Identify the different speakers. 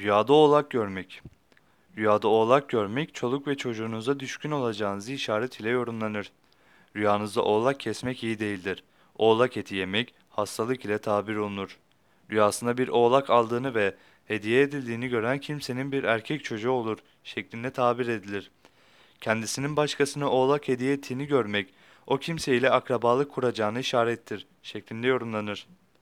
Speaker 1: Rüyada oğlak görmek. Rüyada oğlak görmek, çoluk ve çocuğunuza düşkün olacağınızı işaret ile yorumlanır. Rüyanızda oğlak kesmek iyi değildir. Oğlak eti yemek, hastalık ile tabir olunur. Rüyasında bir oğlak aldığını ve hediye edildiğini gören kimsenin bir erkek çocuğu olur şeklinde tabir edilir. Kendisinin başkasına oğlak hediye ettiğini görmek, o kimseyle akrabalık kuracağını işarettir şeklinde yorumlanır.